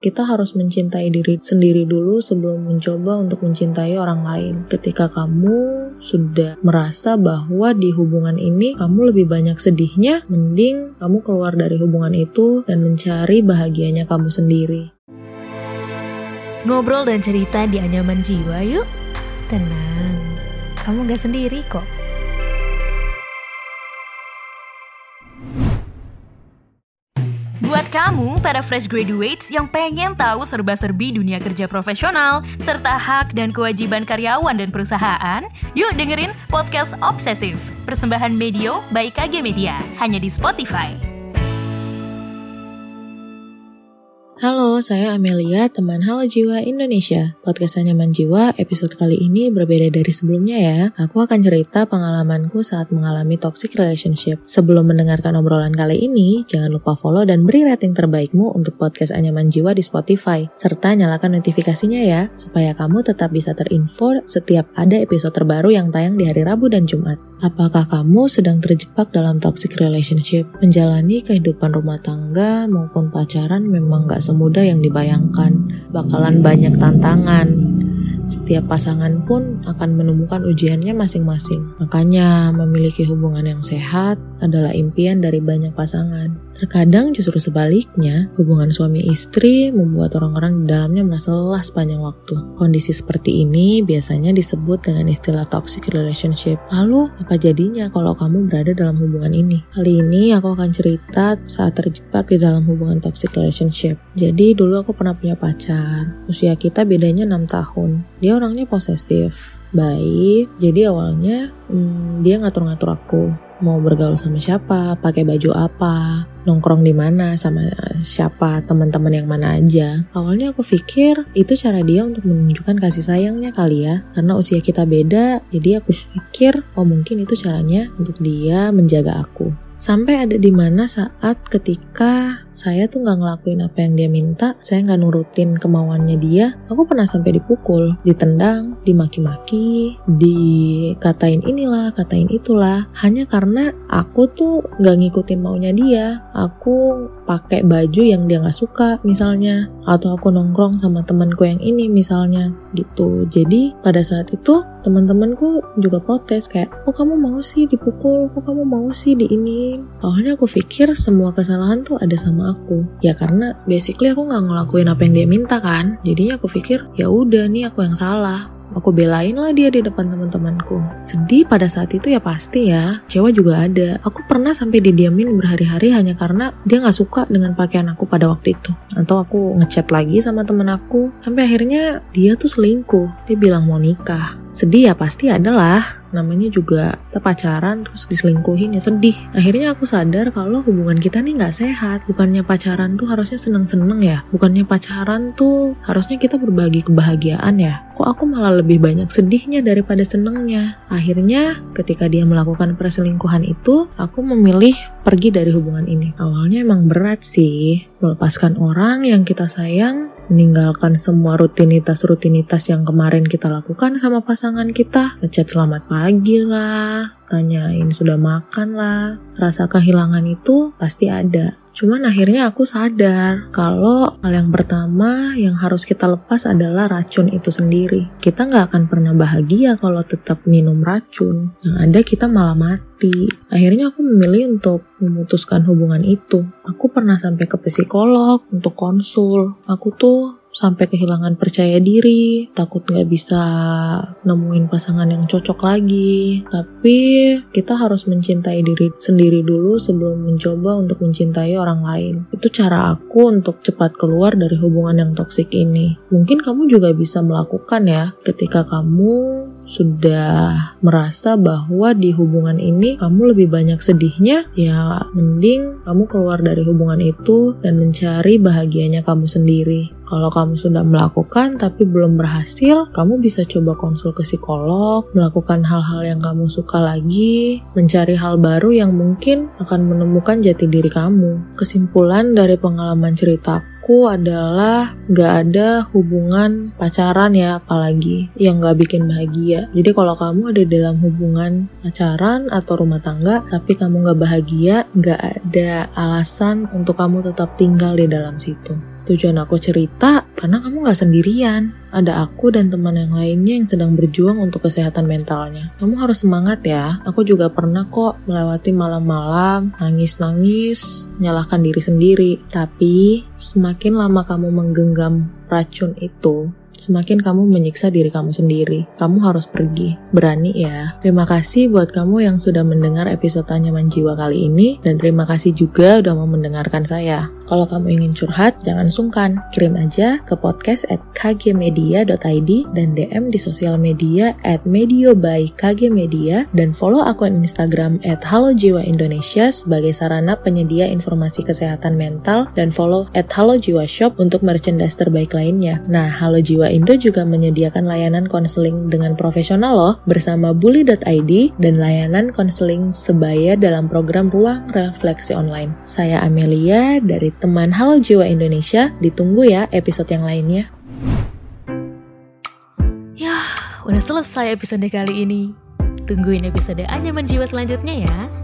Kita harus mencintai diri sendiri dulu sebelum mencoba untuk mencintai orang lain. Ketika kamu sudah merasa bahwa di hubungan ini kamu lebih banyak sedihnya, mending kamu keluar dari hubungan itu dan mencari bahagianya kamu sendiri. Ngobrol dan cerita di anyaman jiwa yuk. Tenang, kamu gak sendiri kok. Buat kamu, para fresh graduates yang pengen tahu serba-serbi dunia kerja profesional, serta hak dan kewajiban karyawan dan perusahaan, yuk dengerin Podcast Obsesif, persembahan Medio by KG Media, hanya di Spotify. Halo, saya Amelia, teman Halo Jiwa Indonesia. Podcast Anyaman Jiwa, episode kali ini berbeda dari sebelumnya ya. Aku akan cerita pengalamanku saat mengalami toxic relationship. Sebelum mendengarkan obrolan kali ini, jangan lupa follow dan beri rating terbaikmu untuk podcast Anyaman Jiwa di Spotify. Serta nyalakan notifikasinya ya, supaya kamu tetap bisa terinfo setiap ada episode terbaru yang tayang di hari Rabu dan Jumat. Apakah kamu sedang terjebak dalam toxic relationship? Menjalani kehidupan rumah tangga maupun pacaran memang gak semudah yang dibayangkan. Bakalan banyak tantangan. Setiap pasangan pun akan menemukan ujiannya masing-masing. Makanya, memiliki hubungan yang sehat adalah impian dari banyak pasangan. Terkadang justru sebaliknya, hubungan suami istri membuat orang-orang di dalamnya merasa lelah sepanjang waktu. Kondisi seperti ini biasanya disebut dengan istilah toxic relationship. Lalu, apa jadinya kalau kamu berada dalam hubungan ini? Kali ini aku akan cerita saat terjebak di dalam hubungan toxic relationship. Jadi dulu aku pernah punya pacar. Usia kita bedanya 6 tahun. Dia orangnya posesif, baik. Jadi awalnya hmm, dia ngatur-ngatur aku mau bergaul sama siapa, pakai baju apa, nongkrong di mana sama siapa, teman-teman yang mana aja. Awalnya aku pikir itu cara dia untuk menunjukkan kasih sayangnya kali ya, karena usia kita beda, jadi aku pikir oh mungkin itu caranya untuk dia menjaga aku. Sampai ada di mana saat ketika saya tuh nggak ngelakuin apa yang dia minta, saya nggak nurutin kemauannya dia, aku pernah sampai dipukul, ditendang, dimaki-maki, dikatain inilah, katain itulah, hanya karena aku tuh nggak ngikutin maunya dia. Aku pakai baju yang dia nggak suka misalnya, atau aku nongkrong sama temanku yang ini misalnya, gitu. Jadi pada saat itu teman-temanku juga protes kayak, oh kamu mau sih dipukul, kok kamu mau sih di ini. Awalnya aku pikir semua kesalahan tuh ada sama aku. Ya karena basically aku nggak ngelakuin apa yang dia minta kan. Jadinya aku pikir ya udah nih aku yang salah aku belain lah dia di depan teman-temanku. Sedih pada saat itu ya pasti ya, kecewa juga ada. Aku pernah sampai didiamin berhari-hari hanya karena dia nggak suka dengan pakaian aku pada waktu itu. Atau aku ngechat lagi sama temen aku, sampai akhirnya dia tuh selingkuh. Dia bilang mau nikah. Sedih ya pasti adalah namanya juga kita pacaran terus diselingkuhin ya sedih. Akhirnya aku sadar kalau hubungan kita nih nggak sehat. Bukannya pacaran tuh harusnya seneng-seneng ya. Bukannya pacaran tuh harusnya kita berbagi kebahagiaan ya. Kok aku malah lebih banyak sedihnya daripada senengnya? Akhirnya ketika dia melakukan perselingkuhan itu aku memilih pergi dari hubungan ini. Awalnya emang berat sih. Melepaskan orang yang kita sayang meninggalkan semua rutinitas-rutinitas yang kemarin kita lakukan sama pasangan kita. Ngechat selamat pagi lah, tanyain sudah makan lah. Rasa kehilangan itu pasti ada. Cuman akhirnya aku sadar kalau hal yang pertama yang harus kita lepas adalah racun itu sendiri. Kita nggak akan pernah bahagia kalau tetap minum racun. Yang ada kita malah mati. Akhirnya aku memilih untuk memutuskan hubungan itu. Aku pernah sampai ke psikolog untuk konsul. Aku tuh sampai kehilangan percaya diri, takut nggak bisa nemuin pasangan yang cocok lagi. Tapi kita harus mencintai diri sendiri dulu sebelum mencoba untuk mencintai orang lain. Itu cara aku untuk cepat keluar dari hubungan yang toksik ini. Mungkin kamu juga bisa melakukan ya ketika kamu sudah merasa bahwa di hubungan ini kamu lebih banyak sedihnya, ya mending kamu keluar dari hubungan itu dan mencari bahagianya kamu sendiri. Kalau kamu sudah melakukan tapi belum berhasil, kamu bisa coba konsul ke psikolog, melakukan hal-hal yang kamu suka lagi, mencari hal baru yang mungkin akan menemukan jati diri kamu. Kesimpulan dari pengalaman ceritaku adalah gak ada hubungan pacaran ya apalagi yang gak bikin bahagia. Jadi kalau kamu ada dalam hubungan pacaran atau rumah tangga tapi kamu gak bahagia, gak ada alasan untuk kamu tetap tinggal di dalam situ. Tujuan aku cerita karena kamu gak sendirian. Ada aku dan teman yang lainnya yang sedang berjuang untuk kesehatan mentalnya. Kamu harus semangat ya. Aku juga pernah kok melewati malam-malam, nangis-nangis, nyalahkan diri sendiri. Tapi semakin lama kamu menggenggam racun itu, semakin kamu menyiksa diri kamu sendiri. Kamu harus pergi. Berani ya. Terima kasih buat kamu yang sudah mendengar episode Nyaman Jiwa kali ini. Dan terima kasih juga udah mau mendengarkan saya. Kalau kamu ingin curhat, jangan sungkan. Kirim aja ke podcast at kgmedia.id dan DM di sosial media at medio by kgmedia dan follow akun Instagram at Halo sebagai sarana penyedia informasi kesehatan mental dan follow at Halo Shop untuk merchandise terbaik lainnya. Nah, Halo Jiwa Indo juga menyediakan layanan konseling dengan profesional loh bersama bully.id dan layanan konseling sebaya dalam program Ruang Refleksi Online. Saya Amelia dari teman Halo Jiwa Indonesia. Ditunggu ya episode yang lainnya. Ya, udah selesai episode kali ini. Tungguin episode Anyaman Jiwa selanjutnya ya.